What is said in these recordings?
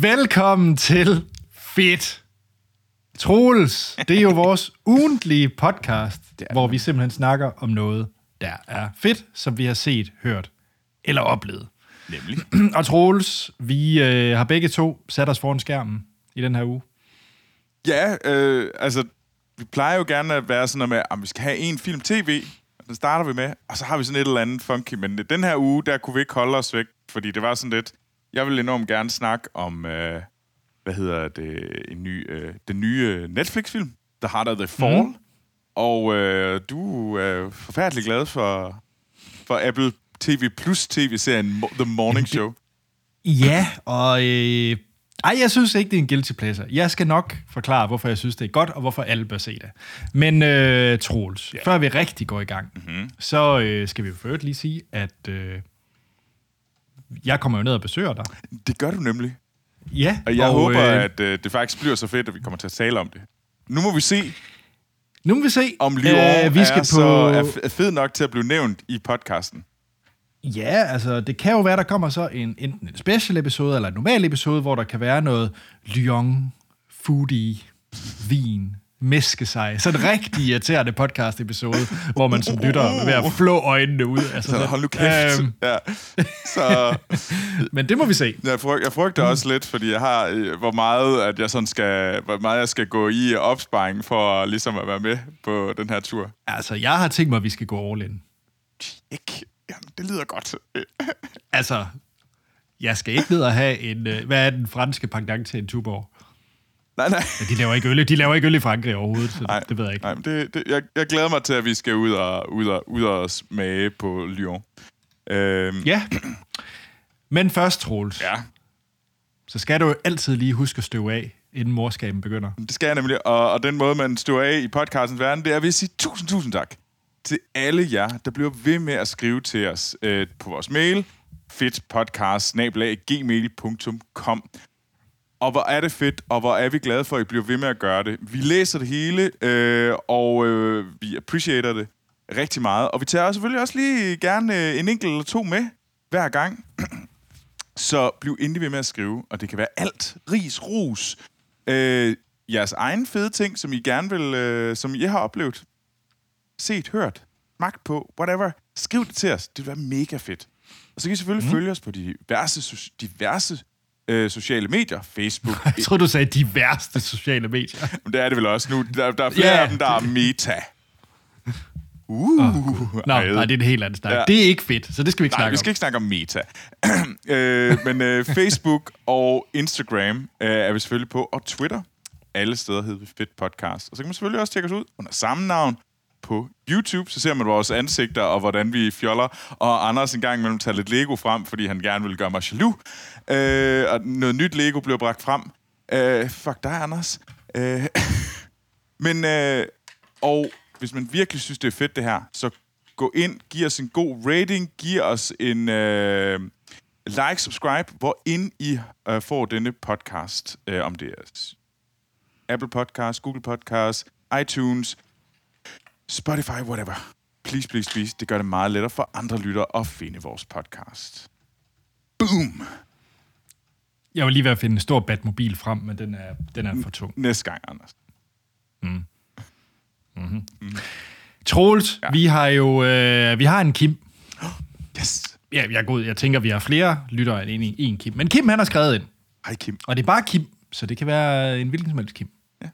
Velkommen til Fedt. Troels, det er jo vores ugentlige podcast, hvor vi simpelthen snakker om noget, der er fedt, som vi har set, hørt eller oplevet. Nemlig. Og Troels, vi øh, har begge to sat os foran skærmen i den her uge. Ja, øh, altså, vi plejer jo gerne at være sådan noget med, at vi skal have en film tv, den starter vi med, og så har vi sådan et eller andet funky, men den her uge, der kunne vi ikke holde os væk, fordi det var sådan lidt, jeg vil enormt gerne snakke om, øh, hvad hedder det, en ny, øh, den nye Netflix-film, The Heart of the Fall, mm. og øh, du er forfærdelig glad for, for Apple TV Plus tv-serien The Morning Show. Ja, og øh, ej, jeg synes ikke, det er en guilty pleasure. Jeg skal nok forklare, hvorfor jeg synes, det er godt, og hvorfor alle bør se det. Men øh, Troels, yeah. før vi rigtig går i gang, mm-hmm. så øh, skal vi jo først lige sige, at øh, jeg kommer jo ned og besøger dig. Det gør du nemlig. Ja. Og jeg og, håber, øh, at øh, det faktisk bliver så fedt, at vi kommer til at tale om det. Nu må vi se, nu må vi se, om Lyon øh, vi skal er, på... så, er fed nok til at blive nævnt i podcasten. Ja, altså det kan jo være, der kommer så en, enten en special episode eller en normal episode, hvor der kan være noget Lyon, foodie, vin, meske sig. Så en rigtig irriterende podcast-episode, hvor man som lytter er ved at flå øjnene ud. Altså, så hold nu kæft. Øhm. Ja. Så, Men det må vi se. Jeg, fryg, jeg frygter mm. også lidt, fordi jeg har, øh, hvor meget, at jeg sådan skal, hvor meget jeg skal gå i opsparing for ligesom at være med på den her tur. Altså, jeg har tænkt mig, at vi skal gå all in. Ikke. Jamen, det lyder godt. altså, jeg skal ikke ned og have en... Øh, hvad er den franske pendant til en Tuborg? Nej, nej. Ja, de laver ikke øl, de laver ikke øl i Frankrig overhovedet, så nej, det ved jeg ikke. Nej, men det, det, jeg, jeg glæder mig til, at vi skal ud og, ud og, ud og smage på Lyon. Øhm. Ja. Men først, Troels. Ja. Så skal du altid lige huske at støve af, inden morskaben begynder. Det skal jeg nemlig, og, og den måde, man støver af i podcastens verden, det er ved at sige tusind, tusind tak til alle jer, der bliver ved med at skrive til os øh, på vores mail, fedtpodcast.gmail.com. Og hvor er det fedt, og hvor er vi glade for, at I bliver ved med at gøre det. Vi læser det hele, øh, og øh, vi appreciater det rigtig meget. Og vi tager selvfølgelig også lige gerne øh, en enkelt eller to med hver gang. Så bliv endelig ved med at skrive, og det kan være alt. Ris, ros, øh, jeres egen fede ting, som I gerne vil, øh, som I har oplevet set, hørt, magt på, whatever. Skriv det til os. Det vil være mega fedt. Og så kan I selvfølgelig mm. følge os på diverse, diverse øh, sociale medier. Facebook. Jeg tror du sagde diverse sociale medier. Men det er det vel også nu. Der, der er flere yeah. af dem, der er meta. Uh, oh, Nå, nej, det er en helt anden snak. Ja. Det er ikke fedt, så det skal vi ikke nej, snakke om. vi skal ikke snakke om meta. øh, men øh, Facebook og Instagram øh, er vi selvfølgelig på, og Twitter. Alle steder hedder vi Fedt Podcast. Og så kan man selvfølgelig også tjekke os ud under samme navn på YouTube, så ser man vores ansigter og hvordan vi fjoller. Og Anders en gang imellem tager lidt Lego frem, fordi han gerne vil gøre mig jaloux. Øh, og noget nyt Lego bliver bragt frem. Øh, fuck dig, Anders. Øh, men, øh, og hvis man virkelig synes, det er fedt det her, så gå ind, giv os en god rating, giv os en øh, like, subscribe, hvor ind I øh, får denne podcast, øh, om det er Apple Podcast, Google Podcast, iTunes, Spotify, whatever. Please, please, please. Det gør det meget lettere for andre lyttere at finde vores podcast. Boom! Jeg vil lige være at finde en stor Batmobil frem, men den er, den er for tung. Næste gang, Anders. Mm. Mm-hmm. Mm. Troels, ja. vi har jo øh, vi har en Kim. Yes. Ja, jeg er god. Jeg tænker, vi har flere lyttere end en, en Kim. Men Kim, han har skrevet ind. Hej, Kim. Og det er bare Kim, så det kan være en hvilken som helst Kim. Ja.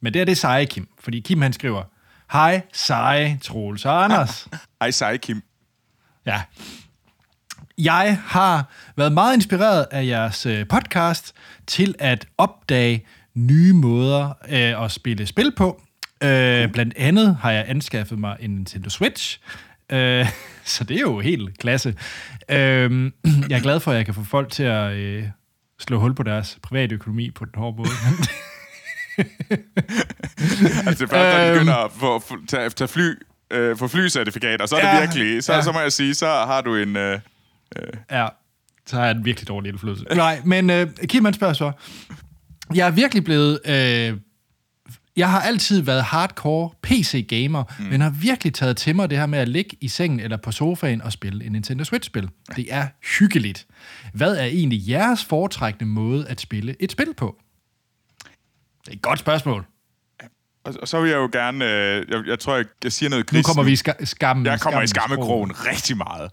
Men det er det seje Kim, fordi Kim han skriver, Hej, seje Troels og Anders. Hej, seje Kim. Ja. Jeg har været meget inspireret af jeres øh, podcast til at opdage nye måder øh, at spille spil på. Øh, blandt andet har jeg anskaffet mig en Nintendo Switch, øh, så det er jo helt klasse. Øh, jeg er glad for, at jeg kan få folk til at øh, slå hul på deres private økonomi på den hårde måde. altså det første, øhm, begynder at få, tage, tage fly, øh, få flycertifikater, så er ja, det virkelig, så, ja. så må jeg sige, så har du en... Øh, øh. Ja, så har jeg en virkelig dårlig indflydelse. Nej, men øh, Kim han spørger så, jeg er virkelig blevet øh, jeg har altid været hardcore PC-gamer, mm. men har virkelig taget til mig det her med at ligge i sengen eller på sofaen og spille en Nintendo Switch-spil. Det er hyggeligt. Hvad er egentlig jeres foretrækkende måde at spille et spil på? Det er et godt spørgsmål. Og, og så vil jeg jo gerne... Øh, jeg, jeg tror, jeg, jeg siger noget Nu gris kommer vi i ska- skammen. Jeg kommer i skammens skammekrogen rigtig meget.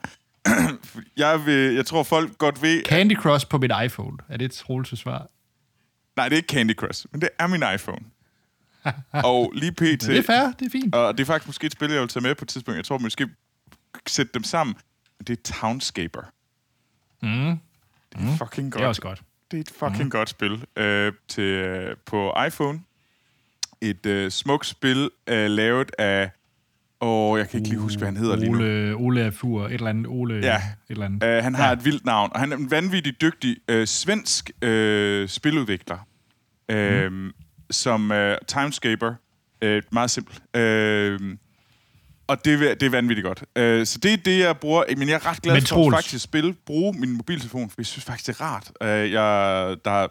jeg, vil, jeg tror, folk godt ved... Candy Crush på mit iPhone. Er det et troligt svar? Nej, det er ikke Candy Crush, men det er min iPhone. og lige pt... Det er fair, det er fint. Og det er faktisk måske et spil, jeg vil tage med på et tidspunkt. Jeg tror måske sætte dem sammen. Det er Townscaper. Mm. Det er fucking godt. Det er også godt. Det er et fucking mm. godt spil øh, til, øh, på iPhone. Et øh, smukt spil øh, lavet af... Åh, jeg kan ikke lige huske, hvad han hedder lige nu. Ole, Ole Fur, et eller andet Ole... Ja. Et eller andet. Uh, han har ja. et vildt navn, og han er en vanvittig dygtig øh, svensk øh, spiludvikler, øh, mm. som øh, Timescaper. Øh, meget simpelt. Øh, og det, det er vanvittigt godt. Øh, så det er det, jeg bruger. Men jeg er ret glad for at faktisk spille, bruge min mobiltelefon, for jeg synes faktisk, det er rart. Øh, jeg, der er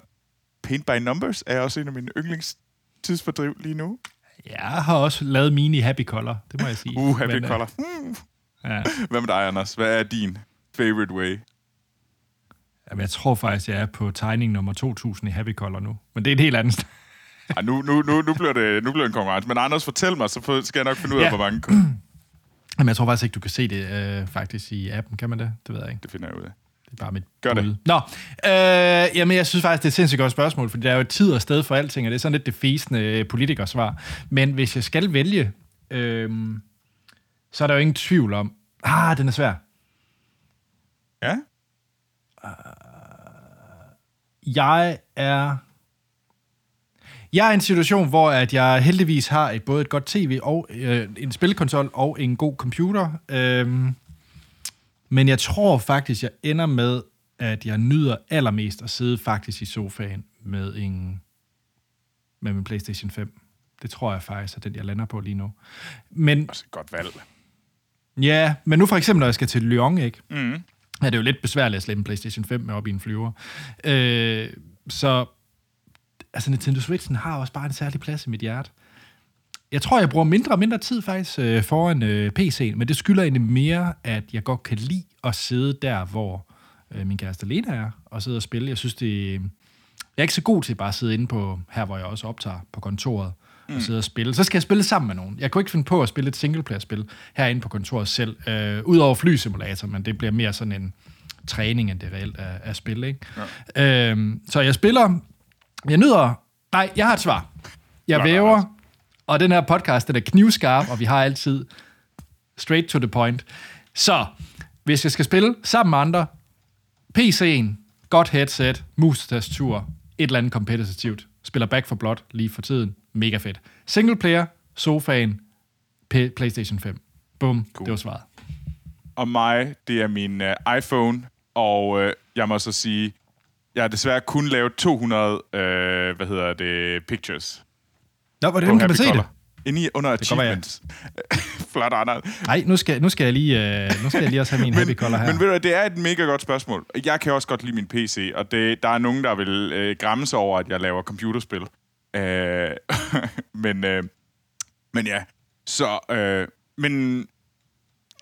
Paint by Numbers er også en af mine yndlingstidsfordriv lige nu. Jeg har også lavet mini Happy Color, det må jeg sige. Uh, Happy Men, øh, Color. Mm. Ja. Hvad med dig, Anders? Hvad er din favorite way? Jamen, jeg tror faktisk, jeg er på tegning nummer 2000 i Happy Color nu. Men det er et helt andet sted. Ej, nu, nu, nu, nu, bliver det, nu bliver det en konkurrence. Men Anders, fortæl mig, så skal jeg nok finde ud af, Ja. hvor mange Jamen, jeg tror faktisk ikke, du kan se det øh, faktisk i appen. Kan man det? Det ved jeg ikke. Det finder jeg ud af. Det er bare mit Gør det. bud. Nå, øh, jamen jeg synes faktisk, det er et sindssygt godt spørgsmål, fordi der er jo tid og sted for alting, og det er sådan lidt det fæsende øh, politikersvar. Men hvis jeg skal vælge, øh, så er der jo ingen tvivl om... Ah, den er svær. Ja? Jeg er... Jeg er i en situation, hvor at jeg heldigvis har et, både et godt tv og øh, en spilkonsol og en god computer. Øhm, men jeg tror faktisk, jeg ender med, at jeg nyder allermest at sidde faktisk i sofaen med en med min PlayStation 5. Det tror jeg faktisk er den, jeg lander på lige nu. Men Også et godt valg. ja, men nu for eksempel, når jeg skal til Lyon, ikke? Mm. er det jo lidt besværligt at slæbe en PlayStation 5 med op i en flyver. Øh, så altså Nintendo Switchen har også bare en særlig plads i mit hjerte. Jeg tror, jeg bruger mindre og mindre tid faktisk øh, foran øh, PC'en, men det skylder egentlig mere, at jeg godt kan lide at sidde der, hvor øh, min kæreste Lena er, og sidde og spille. Jeg synes, det... Jeg er ikke så god til bare at sidde inde på, her hvor jeg også optager på kontoret, mm. og sidde og spille. Så skal jeg spille sammen med nogen. Jeg kunne ikke finde på at spille et singleplayer-spil herinde på kontoret selv, øh, udover flysimulator, men det bliver mere sådan en træning, end det reelt er, er spil, ikke? Ja. Øhm, så jeg spiller... Jeg nyder... Nej, jeg har et svar. Jeg nå, væver, altså. og den her podcast, den er knivskarp, og vi har altid straight to the point. Så, hvis jeg skal spille sammen med andre, PC'en, godt headset, mus tastatur, et eller andet kompetitivt, spiller Back for Blood lige for tiden, mega fedt. Single player, sofaen, P- PlayStation 5. Bum, cool. det var svaret. Og mig, det er min uh, iPhone, og uh, jeg må så sige, jeg har desværre kun lavet 200, uh, hvad hedder det, pictures. Nå, hvordan kan man se Color. det? Inde i, under være. achievements. Flot, Anders. Nej, nu skal, nu skal jeg lige, øh, nu skal jeg lige også have min Happy Color her. Men ved du, det er et mega godt spørgsmål. Jeg kan også godt lide min PC, og det, der er nogen, der vil øh, græmme sig over, at jeg laver computerspil. Øh, men, øh, men ja, så... Øh, men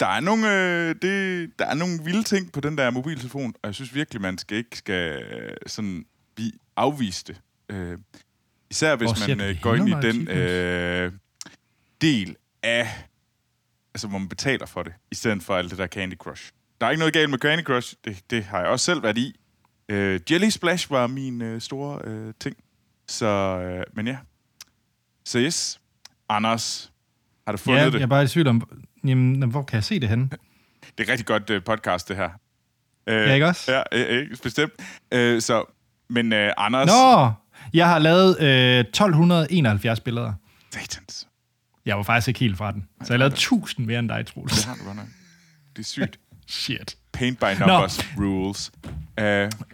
der er, nogle, øh, det, der er nogle vilde ting på den der mobiltelefon, og jeg synes virkelig, man skal ikke skal øh, sådan blive afvist det. Øh, især hvis Hvor man øh, går ind i den øh, del af altså hvor man betaler for det, i stedet for alt det der Candy Crush. Der er ikke noget galt med Candy Crush, det, det har jeg også selv været i. Øh, Jelly Splash var min øh, store øh, ting. Så, øh, men ja. Så yes. Anders, har du fundet Ja, det? jeg er bare i tvivl om, jamen, hvor kan jeg se det henne? Det er rigtig godt øh, podcast, det her. Øh, Ja, ikke også? Ja, øh, bestemt. Øh, så, men øh, Anders... Nå, jeg har lavet øh, 1271 billeder. Satans. Jeg var faktisk ikke helt fra den. Så jeg lavede 1000 mere end dig, Troels. Det har du godt nok. Det er sygt. Shit. Paint by numbers rules. Uh,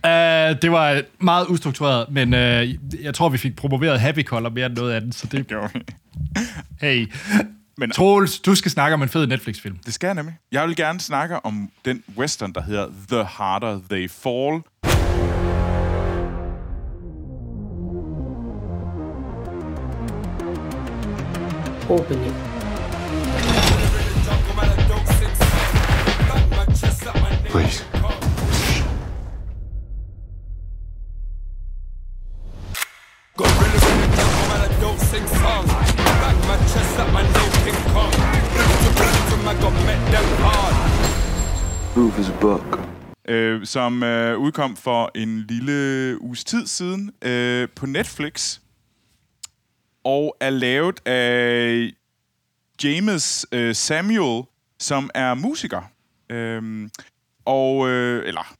Uh, det var meget ustruktureret, men uh, jeg tror, vi fik promoveret Happy Color mere end noget af den, så det... Hey. Men- Troels, du skal snakke om en fed Netflix-film. Det skal jeg nemlig. Jeg vil gerne snakke om den western, der hedder The Harder They Fall. Albany. Please. His book. øh, som øh, udkom for en lille uges tid siden øh, på Netflix, og er lavet af James øh, Samuel, som er musiker. Øh, og, øh, eller,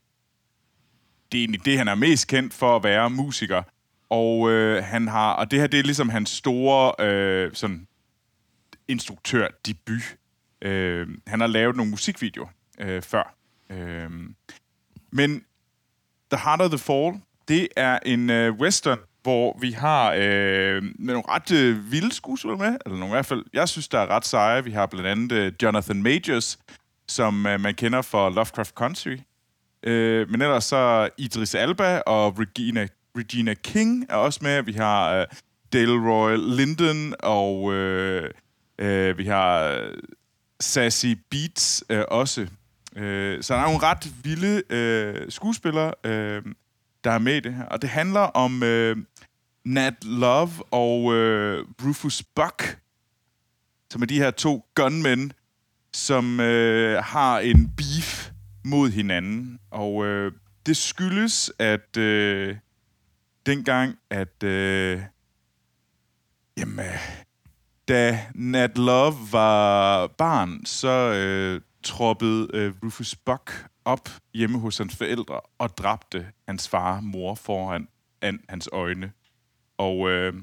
det er egentlig det, han er mest kendt for at være musiker. Og øh, han har, og det her, det er ligesom hans store øh, sådan instruktør debut. Øh, han har lavet nogle musikvideoer øh, før. Øh, men The Heart of the Fall, det er en øh, western, hvor vi har øh, nogle ret øh, vilde skuespillere med, eller nogle i hvert fald, jeg synes, der er ret seje. Vi har blandt andet øh, Jonathan Majors, som øh, man kender for Lovecraft Country. Øh, men ellers så Idris Elba og Regina, Regina King er også med. Vi har øh, Delroy Linden, og øh, øh, vi har øh, Sassy Beats øh, også. Øh, så der er nogle ret vilde øh, skuespillere, øh, der er med i det her. Og det handler om øh, Nat Love og øh, Rufus Buck, som er de her to gunmen, som øh, har en beef mod hinanden. Og øh, det skyldes, at øh, dengang, at... Øh, jamen, øh, da Nat Love var barn, så øh, troppede øh, Rufus Buck op hjemme hos hans forældre og dræbte hans far og mor foran an, hans øjne. Og øh,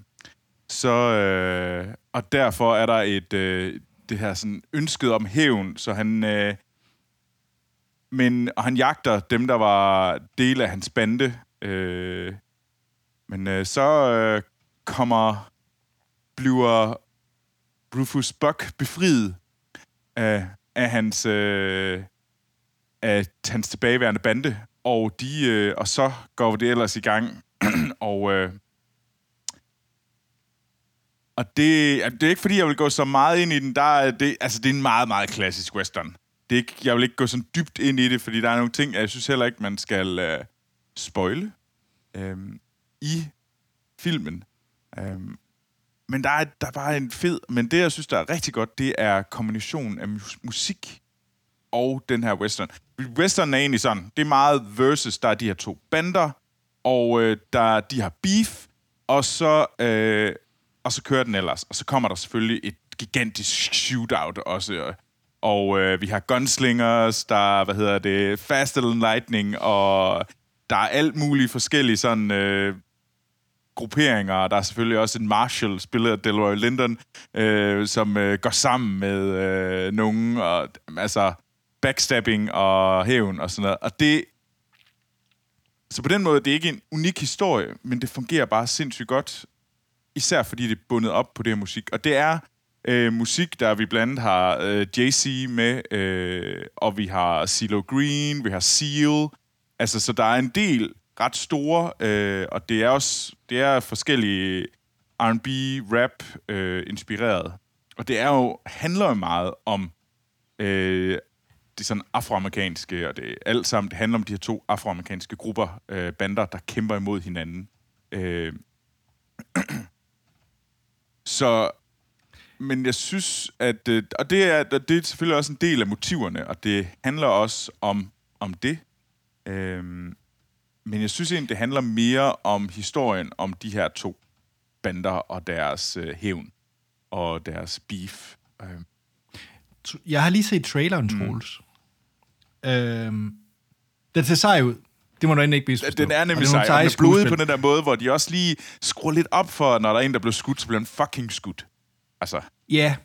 så øh, og derfor er der et øh, det her sådan ønsket om hævn, så han øh, men og han jagter dem der var del af hans bande. Øh, men øh, så øh, kommer bliver Rufus Buck befriet af, af hans øh, af hans tilbageværende bande, og de øh, og så går det ellers i gang og øh, og det, det er ikke fordi, jeg vil gå så meget ind i den. Der er det, altså, det er en meget, meget klassisk western. Det er ikke, jeg vil ikke gå så dybt ind i det, fordi der er nogle ting, jeg synes heller ikke, man skal øh, spoile øh, i filmen. Øh, men der er, der er bare en fed... Men det, jeg synes, der er rigtig godt, det er kombinationen af mus- musik og den her western. Western er egentlig sådan, det er meget versus, der er de her to bander, og øh, der, de har beef, og så, øh, og så kører den ellers. Og så kommer der selvfølgelig et gigantisk shootout også. Og, og øh, vi har gunslingers, der hvad hedder det, faster and lightning, og der er alt muligt forskellige sådan... Øh, grupperinger. Der er selvfølgelig også en Marshall, spillet af Delroy Linden, øh, som øh, går sammen med øh, nogen, og altså backstabbing og hævn og sådan noget. Og det... Så på den måde, det er ikke en unik historie, men det fungerer bare sindssygt godt, især fordi det er bundet op på det her musik. Og det er øh, musik, der vi blandt andet har øh, JC med, øh, og vi har CeeLo Green, vi har Seal. Altså, så der er en del ret store, øh, og det er også det er forskellige R&B, rap øh, inspireret. Og det er jo handler jo meget om øh, det sådan afroamerikanske, og det alt sammen, det handler om de her to afroamerikanske grupper, øh, bander, der kæmper imod hinanden. Øh, så, men jeg synes, at, øh, og det er, det er selvfølgelig også en del af motiverne, og det handler også om, om det. Øh, men jeg synes egentlig, det handler mere om historien om de her to bander og deres øh, hævn og deres beef. Øh. Jeg har lige set traileren, Troels. Mm. Øhm, den ser sej ud. Det må du endelig ikke blive Den er nemlig sej, og den er blodig på den der måde, hvor de også lige skruer lidt op for, når der er en, der bliver skudt, så bliver han fucking skudt. Altså, Ja,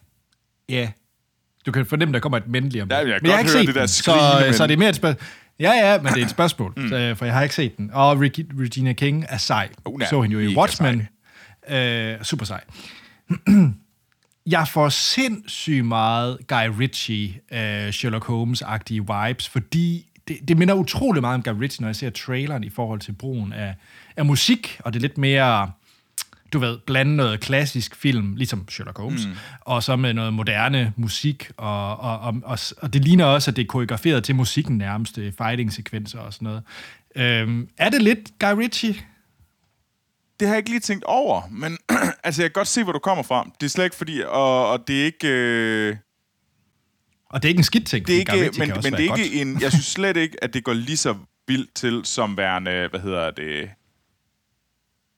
ja. Du kan fornemme, der kommer et men lige om Ja, lidt. jeg kan men jeg har godt ikke høre set det der den, så, men. så det er mere et spørgsmål. Ja, ja, men det er et spørgsmål, mm. så, for jeg har ikke set den. Og Reg- Regina King er sej. Hun er så hende jo i Watchmen. Øh, super sej. jeg får sindssygt meget Guy Ritchie, øh, Sherlock Holmes-agtige vibes, fordi det, det minder utrolig meget om Guy Ritchie, når jeg ser traileren i forhold til brugen af, af musik, og det er lidt mere du ved, blande noget klassisk film, ligesom Sherlock Holmes, mm. og så med noget moderne musik, og, og, og, og, og det ligner også, at det er koreograferet til musikken nærmest, er fighting-sekvenser og sådan noget. Øhm, er det lidt Guy Ritchie? Det har jeg ikke lige tænkt over, men altså, jeg kan godt se, hvor du kommer fra. Det er slet ikke fordi, og, og det er ikke... Øh, Og det er ikke en skidt ting, det er ikke, Ritchie men, men det er ikke en... Jeg synes slet ikke, at det går lige så vildt til, som værende, hvad hedder det...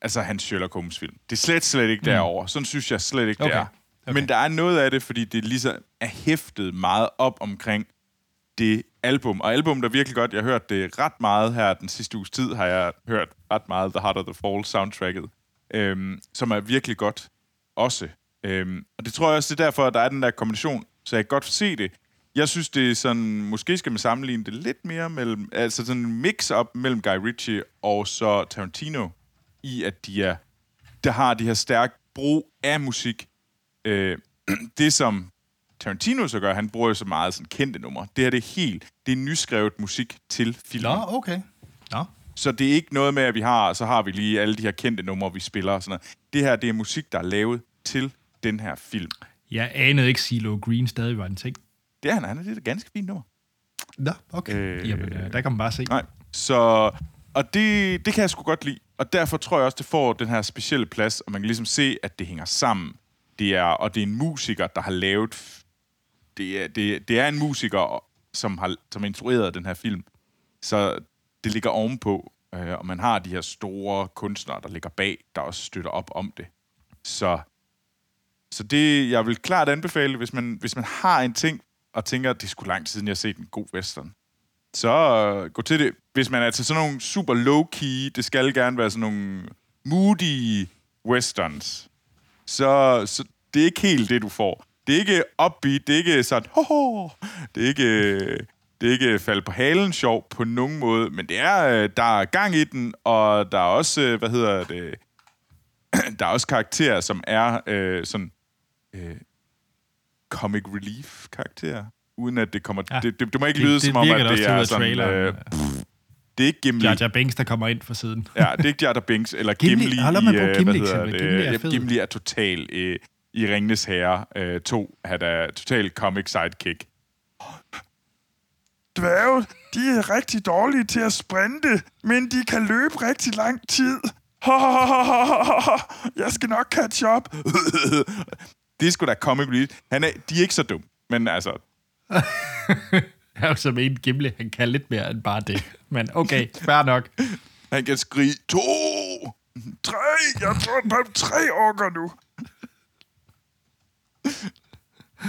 Altså, hans Sherlock Holmes-film. Det er slet, slet ikke derovre. Sådan synes jeg slet ikke, det Okay. er. Men der er noget af det, fordi det lige så er hæftet meget op omkring det album. Og album, der er virkelig godt. Jeg har hørt det ret meget her den sidste uges tid, har jeg hørt ret meget The Heart of the Fall soundtracket, øhm, som er virkelig godt også. Øhm, og det tror jeg også, det er derfor, at der er den der kombination, så jeg kan godt se det. Jeg synes, det er sådan, måske skal man sammenligne det lidt mere mellem, altså sådan en mix-up mellem Guy Ritchie og så Tarantino, i at de er, der har de her stærke brug af musik. Øh, det som Tarantino så gør, han bruger jo så meget sådan kendte numre. Det her det er helt, det er nyskrevet musik til film. Nå, okay. Nå. Så det er ikke noget med, at vi har, så har vi lige alle de her kendte numre, vi spiller og sådan noget. Det her, det er musik, der er lavet til den her film. Jeg anede ikke, CeeLo Green stadig var en ting. Det er han, han er det er et ganske fint nummer. Nå, okay. Øh, Øh, Jamen, øh, der kan man bare se. Nej. Så, og det, det kan jeg sgu godt lide. Og derfor tror jeg også, det får den her specielle plads, og man kan ligesom se, at det hænger sammen. Det er, og det er en musiker, der har lavet... Det er, det, det er en musiker, som har, som instrueret den her film. Så det ligger ovenpå, øh, og man har de her store kunstnere, der ligger bag, der også støtter op om det. Så, så det, jeg vil klart anbefale, hvis man, hvis man har en ting, og tænker, at det er sgu lang tid siden, jeg har set en god western, så øh, gå til det. Hvis man er til sådan nogle super low-key, det skal gerne være sådan nogle moody westerns, så, så det er ikke helt det, du får. Det er ikke upbeat, det er ikke sådan, ho, ho. det er ikke, det er ikke fald på halen sjov på nogen måde, men det er, øh, der er gang i den, og der er også, øh, hvad hedder det, der er også karakterer, som er øh, sådan øh, comic relief karakterer, uden at det kommer... Ja. Det, det, det må ikke Det- lyde det som om, at det er af sådan... Øh, pff, det er ikke Gimli. Jar Jar Binks, der kommer ind fra siden. Ja, det er ikke Jar Jar Binks, eller Gimli- Gimli, i, øh, Gimli hvad hedder det? Gimli er fed. Gimli er total øh, i Ringnes Herre øh, 2. Han er total comic sidekick. Dværge, de er rigtig dårlige til at sprinte, men de kan løbe rigtig lang tid. Jeg skal nok catch up. det er sgu da comic relief. Han er, de er ikke så dumme, men altså... Jeg er jo som en Gimli, han kan lidt mere end bare det. Men okay, fair nok. Han kan skrige, to! Tre! Jeg tror, der er tre orker nu.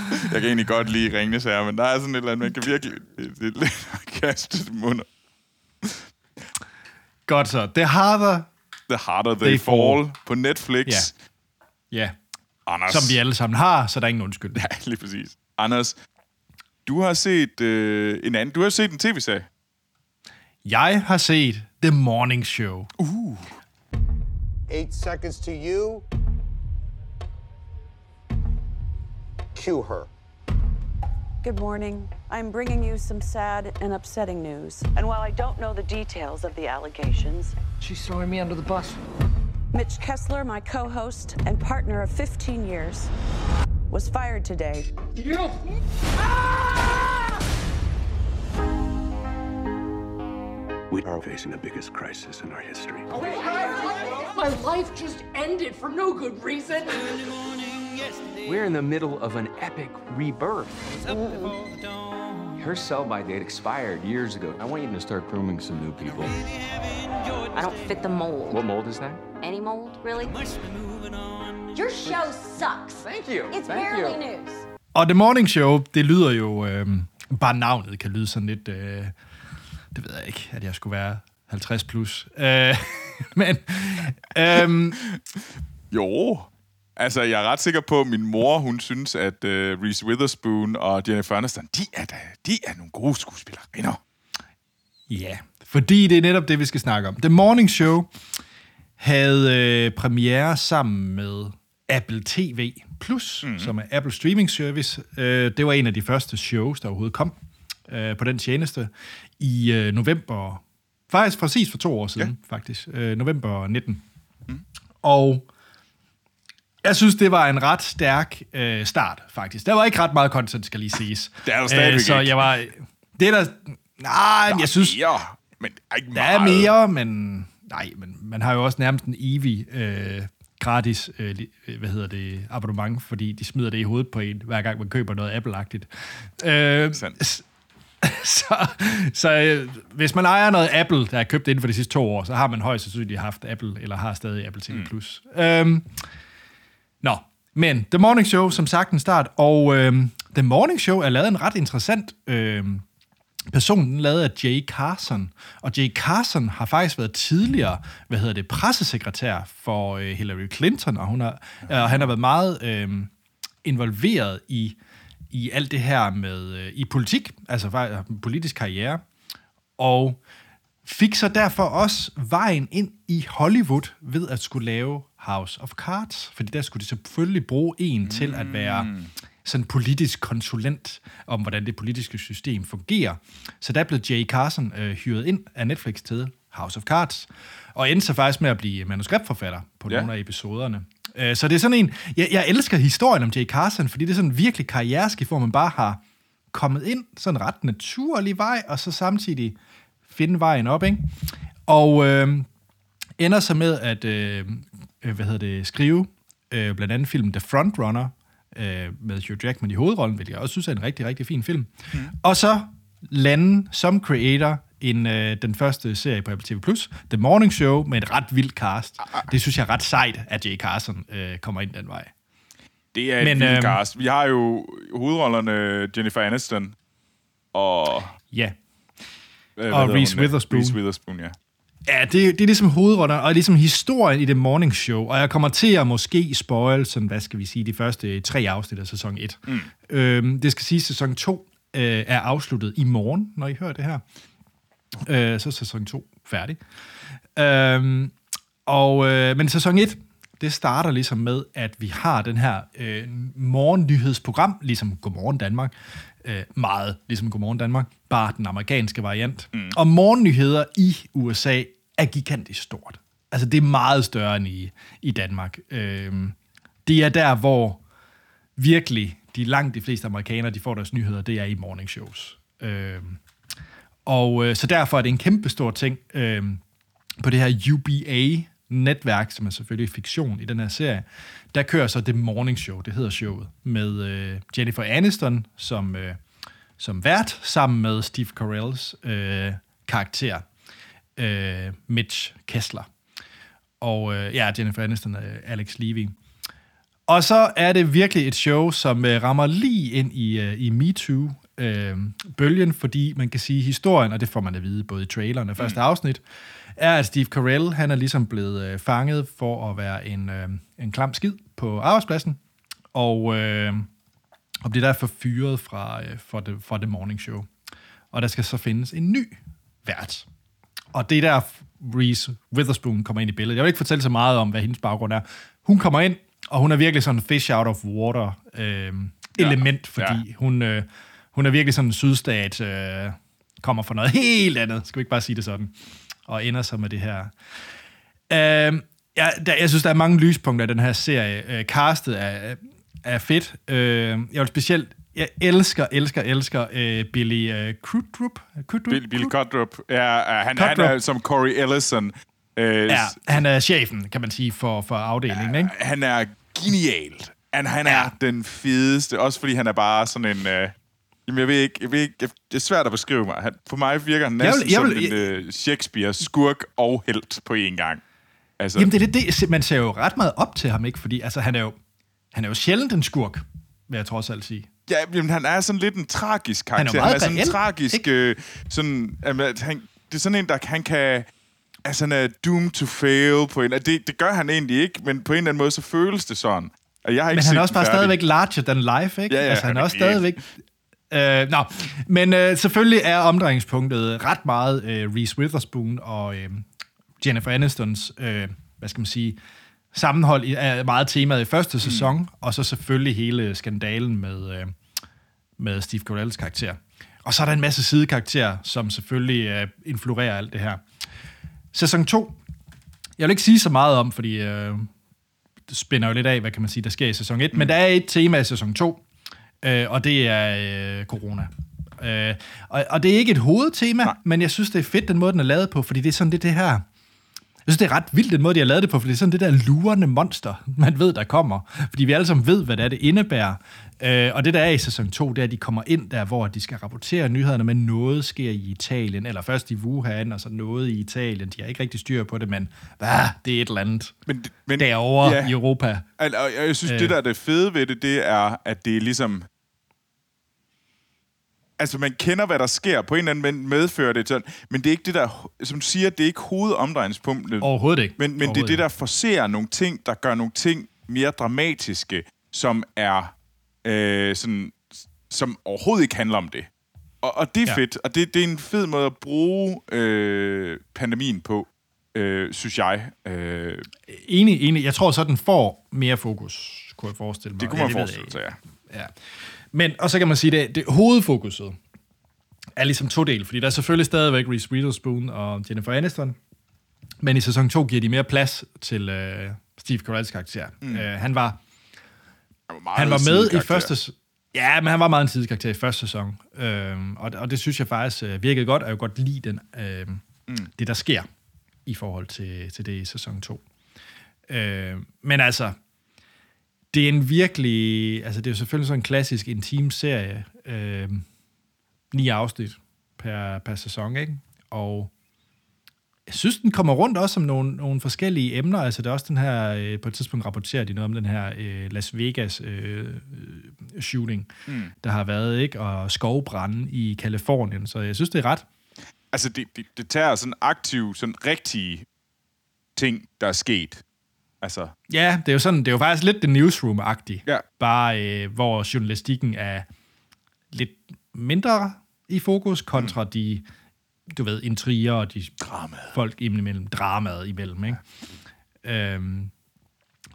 Jeg kan egentlig godt lide Ringnes Herre, men der er sådan et eller andet, man kan virkelig... Det, det kaste det munder. Godt så. Det Harder, The Harder They, They Fall, Fall. på Netflix. Ja. ja, Anders. som vi alle sammen har, så der er ingen undskyld. Ja, lige præcis. Anders, du har set øh, en anden... Du har set en tv-serie. Jeg har set The Morning Show. Uh. Eight seconds to you. Cue her. Good morning. I'm bringing you some sad and upsetting news. And while I don't know the details of the allegations, She's throwing me under the bus. Mitch Kessler, my co host and partner of 15 years, was fired today. Ah! We are facing the biggest crisis in our history. My life just ended for no good reason. We're in the middle of an epic rebirth. Her sell by date expired years ago. I want you to start grooming some new people. I don't fit the mold. What mold is that? Any mold, really? Your show sucks. Thank you. It's Thank barely you. news. Og The Morning Show, det lyder jo... Øh, bare navnet kan lyde sådan lidt... Øh, det ved jeg ikke, at jeg skulle være 50 plus. Øh, men... Øh, Jo. Altså, jeg er ret sikker på, at min mor, hun synes, at øh, Reese Witherspoon og Jennifer Aniston, de er, da, de er nogle gode skuespillerinder. Ja, fordi det er netop det, vi skal snakke om. The Morning Show havde øh, premiere sammen med Apple TV Plus, mm-hmm. som er Apple streaming service. Øh, det var en af de første shows, der overhovedet kom øh, på den tjeneste i øh, november, faktisk præcis for to år siden, ja. faktisk, øh, november 19. Mm. Og Jeg synes, det var en ret stærk øh, start, faktisk. Der var ikke ret meget content, skal lige siges. Det er der stadigvæk Øh, Så jeg var... Det er der... Nej, jeg synes... Ja, men ikke Der meget. er mere, men... Nej, men man har jo også nærmest en evig øh, gratis, øh, øh, hvad hedder det, abonnement, fordi de smider det i hovedet på en, hver gang man køber noget Apple-agtigt. Øh, Sandt. så så øh, hvis man ejer noget Apple, der er købt inden for de sidste to år, så har man højst sandsynligt haft Apple, eller har stadig Apple TV+. Mm. Øhm, nå, men The Morning Show, som sagt en start, og øh, The Morning Show er lavet en ret interessant øh, person, den lavet af Jay Carson. Og Jay Carson har faktisk været tidligere, hvad hedder det, pressesekretær for øh, Hillary Clinton, og hun har, øh, han har været meget øh, involveret i, i alt det her med, øh, i politik, altså faktisk politisk karriere, og fik så derfor også vejen ind i Hollywood ved at skulle lave House of Cards, fordi der skulle de selvfølgelig bruge en mm. til at være sådan politisk konsulent om, hvordan det politiske system fungerer. Så der blev Jay Carson øh, hyret ind af Netflix til House of Cards, og endte så faktisk med at blive manuskriptforfatter på Ja. nogle af episoderne. Øh, så det er sådan en... Jeg, jeg elsker historien om Jay Carson, fordi det er sådan virkelig karriereskift, hvor man bare har kommet ind sådan en ret naturlig vej, og så samtidig finde vejen op, ikke? Og øh, ender så med at øh, øh, hvad hedder det, skrive øh, blandt andet filmen The Frontrunner øh, med Hugh Jackman i hovedrollen, hvilket jeg også synes er en rigtig, rigtig fin film. Mm. Og så lande som creator en, øh, den første serie på Apple TV+, The Morning Show, med et ret vildt cast. Det synes jeg er ret sejt, at Jay Carson øh, kommer ind den vej. Det er et Men, vildt øhm, cast. Vi har jo hovedrollerne Jennifer Aniston og... Ja. Øh, Og Reese? Witherspoon. Reese Witherspoon, ja. Ja, det, det er ligesom hovedrollerne, og ligesom historien i The Morning Show, og jeg kommer til at måske spoil, sådan, hvad skal vi sige, de første tre afsnit af sæson 1. Mm. Øhm, det skal sige, at sæson 2 øh, er afsluttet i morgen, når I hører det her. Øh, så er sæson 2 færdig. Øhm, og, øh, men sæson 1, det starter ligesom med, at vi har den her øh, morgennyhedsprogram, ligesom Godmorgen Danmark, øh, meget ligesom Godmorgen Danmark, bare den amerikanske variant. Mm. Og morgennyheder i USA er gigantisk stort. Altså, det er meget større end i, i Danmark. Øh, det er der, hvor virkelig de langt de fleste amerikanere, de får deres nyheder, det er i morning shows. Øh, og øh, så derfor er det en kæmpe stor ting øh, på det her UBA-netværk, som er selvfølgelig fiktion i den her serie. Der kører så det Morning Show, det hedder showet, med øh, Jennifer Aniston som, øh, som vært, sammen med Steve Carells øh, karakter, øh, Mitch Kessler. Og øh, ja, Jennifer Aniston og Alex Levy. Og så er det virkelig et show, som øh, rammer lige ind i, øh, i MeToo-bølgen, fordi man kan sige, historien, og det får man at vide både i traileren og første afsnit, er, at Steve Carell, han er ligesom blevet øh, fanget for at være en, øh, en klam skid på arbejdspladsen, og, øh, og bliver derfor fyret fra, øh, for, det, for The Morning Show. Og der skal så findes en ny vært. Og det er der, Reese Witherspoon kommer ind i billedet. Jeg vil ikke fortælle så meget om, hvad hendes baggrund er. Hun kommer ind, og hun er virkelig sådan en fish out of water øh, element, fordi ja. hun, øh, hun er virkelig sådan en sydstat, øh, kommer fra noget helt andet, skal vi ikke bare sige det sådan, og ender så med det her. Øh, ja, der, jeg synes, der er mange lyspunkter i den her serie. Øh, castet er, er fedt. Øh, jeg vil specielt jeg elsker, elsker, elsker øh, Billy øh, Crudup. Crudup? Billy, Billy Cudrup. Ja, ja, han, han er som Corey Ellison. Øh, Ja, han er chefen, kan man sige, for, for afdelingen, ikke? Han er genial. Han, han er Ja. den fedeste, også fordi han er bare sådan en... Øh, jamen, jeg ved ikke, jeg ved ikke, jeg, det er svært at beskrive mig. Han, for mig virker han Jeg næsten vil- jeg som vil- en øh, Shakespeare-skurk og helt på én gang. Altså, Jamen, det er det, det. Man ser jo ret meget op til ham, ikke? Fordi altså, han, er jo, han er jo sjældent en skurk, vil jeg trods alt sige. Ja, jamen, han er sådan lidt en tragisk Han er karakter. meget er sådan en tragisk... ikke? Øh, sådan, jamen, han, det er sådan en, der han kan... Altså, han er doomed to fail på en... Det, det gør han egentlig ikke, men på en eller anden måde, så føles det sådan. Og jeg har ikke Men han er også bare færdig. stadigvæk larger than life, ikke? Ja, ja, altså, han han er også stadigvæk... Øh, nå, men øh, selvfølgelig er omdrejningspunktet ret meget øh, Reese Witherspoon og øh, Jennifer Anistons, øh, hvad skal man sige, sammenhold er meget temaet i første sæson, mm. og så selvfølgelig hele skandalen med, øh, med Steve Carells karakter. Og så er der en masse sidekarakterer, som selvfølgelig øh, influerer alt det her. Sæson 2. Jeg vil ikke sige så meget om, fordi øh, spænder jo lidt af, hvad kan man sige, der sker i sæson 1. Mm. Men der er et tema i sæson 2, øh, og det er øh, corona. Øh, og, og det er ikke et hovedtema, Nej. men jeg synes, det er fedt, den måde, den er lavet på, fordi det er sådan det, det her... Jeg synes, det er ret vildt, den måde, de har lavet det på, for det er sådan det der lurende monster, man ved, der kommer. Fordi vi alle sammen ved, hvad det er, det indebærer. Øh, og det, der er i sæson 2, det er, at de kommer ind der, hvor de skal rapportere nyhederne, men noget sker i Italien, eller først i Wuhan, og så noget i Italien. De har ikke rigtig styr på det, men hvad, det er et eller andet Men, men derovre ja. i Europa. Og, og jeg synes, øh. det der er det fede ved det, det er, at det er ligesom... Altså, man kender, hvad der sker. På en eller anden måde medfører det sådan. Men det er ikke det der... Som du siger, det er ikke hovedomdrejningspunktet. Overhovedet ikke. Men, men det er Overhovedet det, der forser nogle ting, der gør nogle ting mere dramatiske, som er øh, sådan, som overhovedet ikke handler om det. Og, og det er Ja. ja. fedt, og det, det er en fed måde at bruge øh, pandemien på, øh, synes jeg. Øh, Enig, enig. Jeg tror så, den får mere fokus, kunne jeg forestille mig. det kunne Ja, man jeg forestille sig, ja. Ja. Men, og så kan man sige, det, det hovedfokuset er ligesom to del, fordi der er selvfølgelig stadigvæk Reese Witherspoon og Jennifer Aniston, men i sæson 2 giver de mere plads til øh, Steve Carells karakter. Mm. Øh, han var, Han var, han var med i første... Ja, men han var meget en sidekarakter i første sæson. Øhm, og, og det synes jeg faktisk øh, virkede godt, og jeg godt lide den, øh, mm. det, der sker i forhold til, til det i sæson 2. Øh, men altså, det er en virkelig... Altså, det er jo selvfølgelig sådan en klassisk intim serie. Øh, ni afsnit per, per sæson, ikke? Og jeg synes, den kommer rundt også om nogle, nogle forskellige emner. Altså, det er også den her... Øh, på et tidspunkt rapporterer de noget om den her øh, Las Vegas øh, øh, shooting, mm. der har været, ikke? Og skovbrænde i Kalifornien. Så jeg synes, det er ret... Altså, det, det, det tager sådan aktiv, sådan rigtige ting, der er sket. Altså, Ja, det er jo sådan, det er jo faktisk lidt The Newsroom-agtigt. Ja. Bare øh, hvor journalistikken er lidt mindre i fokus kontra mm. de, du ved, intriger og de Dramaet. folk imellem, dramaet imellem, ikke? Øhm,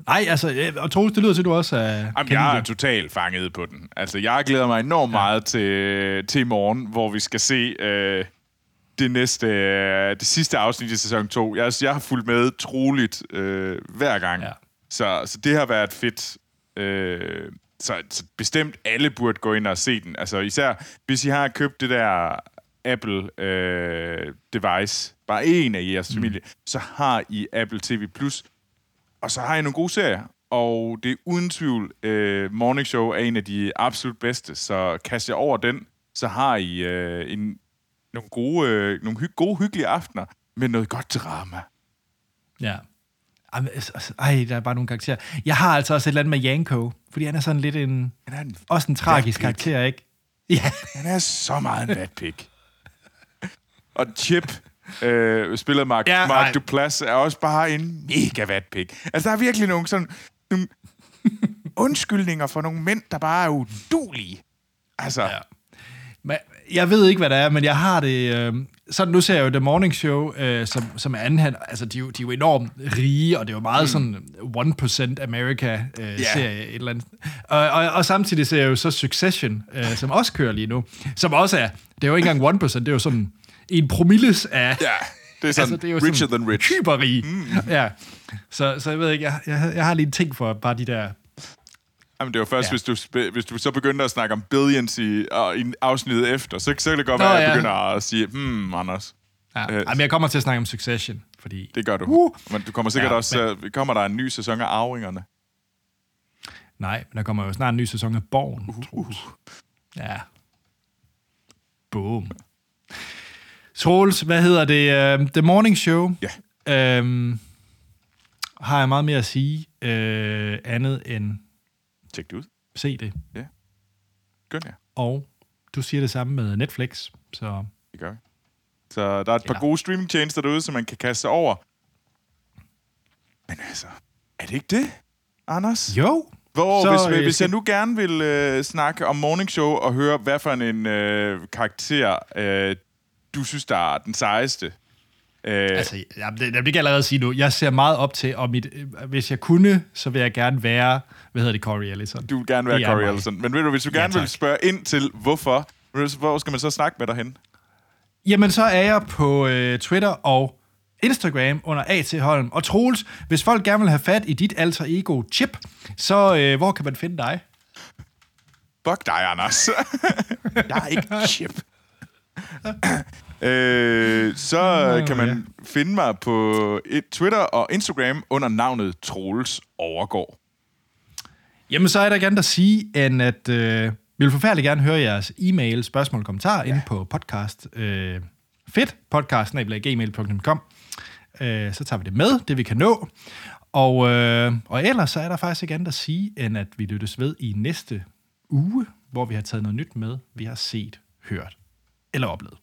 nej, altså, øh, og Troels, det lyder til, at du også er... Jamen, kan jeg er det. totalt fanget på den. Altså, jeg glæder mig enormt ja. meget til, til i morgen, hvor vi skal se øh, det næste, øh, det sidste afsnit i sæson 2. Jeg, jeg har fulgt med troligt øh, hver gang. Ja. Så, så det har været fedt. Øh, så, så bestemt alle burde gå ind og se den. Altså især, hvis I har købt det der Apple øh, device, bare en af jeres mm. familie, så har I Apple TV+, Plus, og så har I nogle gode serier. Og det er uden tvivl, øh, Morning Show er en af de absolut bedste, så kast jer over den, så har I øh, en, nogle, gode, øh, nogle hy- gode, hyggelige aftener med noget godt drama. Ja. Jamen, altså, altså, Ej, der er bare nogle karakterer. Jeg har altså også et eller andet med Janko, fordi han er sådan lidt en... Han er en Også en tragisk karakter, ikke? Ja. Han er så meget en vatpik. Og Chip, øh, spillet Mark, Ja. Mark Duplass, er også bare en mega vatpik. Altså, der er virkelig nogle sådan... Nogle undskyldninger for nogle mænd, der bare er udulige. Altså, Ja. ja. Men jeg ved ikke, hvad det er, men jeg har det... Øh, sådan, nu ser jeg jo The Morning Show, øh, som, som er anden altså de, de er jo enormt rige, og det er jo meget mm. sådan 1% America-serie, øh, serie, et eller andet. Og, og, og samtidig ser jeg jo så Succession, øh, som også kører lige nu, som også er, det er jo ikke engang 1%, det er jo sådan en promilles af... ja, det er sådan altså, det er jo richer than rich. Hyperrig. Mm. Ja. Så, så jeg ved ikke, jeg, jeg, jeg har lige en ting for bare de der... Jamen, det var først, Ja. hvis, du, hvis du så begynder at snakke om billions i, og, i afsnittet efter, så, så kan det godt Nå, være, at jeg ja. begynder at sige, hmm, Anders, Ja. Øh, Jamen, jeg kommer til at snakke om Succession, fordi... det gør du. Uh. Men du kommer sikkert Ja, også, men... kommer der en ny sæson af Arvingerne? Nej, men der kommer jo snart en ny sæson af Borgen, uh, uh. Ja. Boom. Troels, hvad hedder det? Uh, The Morning Show. Ja. Um, har jeg meget mere at sige uh, andet end Tjek det ud. se det. Gør det. Og du siger det samme med Netflix, så Det gør vi. Så der er et par Ja. gode streamingtjenester derude, som man kan kaste sig over. Men altså, er det ikke det, Anders? jo. Hvor, Så, hvis, øh, hvis jeg nu gerne vil øh, snakke om Morning Show og høre, hvad for en øh, karakter øh, du synes, der er den sejeste. Øh, Altså, det kan jeg allerede sige nu. Jeg ser meget op til, og mit, øh, hvis jeg kunne, så vil jeg gerne være, hvad hedder det, Corey Ellison. du vil gerne være det Corey. Ellison. Men ved du, hvis du Ja, gerne vil tak. spørge ind til, hvorfor, hvor skal man så snakke med dig hen? Jamen, så er jeg på øh, Twitter og Instagram under A.T. Holm. Og Troels, hvis folk gerne vil have fat i dit alter ego Chip, så øh, hvor kan man finde dig? Fuck dig, Anders. jeg er ikke chip. øh, så kan man finde mig på et- Twitter og Instagram under navnet Troels Overgaard. Jamen, så er der gerne at sige, end at øh, vi vil forfærdeligt gerne høre jeres e-mail, spørgsmål og kommentarer ja. inde på podcast. Øh, fedt, podcast.gmail.com. Øh, så tager vi det med, det vi kan nå. Og, øh, og ellers så er der faktisk ikke andet at sige, end at vi lyttes ved i næste uge, hvor vi har taget noget nyt med, vi har set, hørt eller oplevet.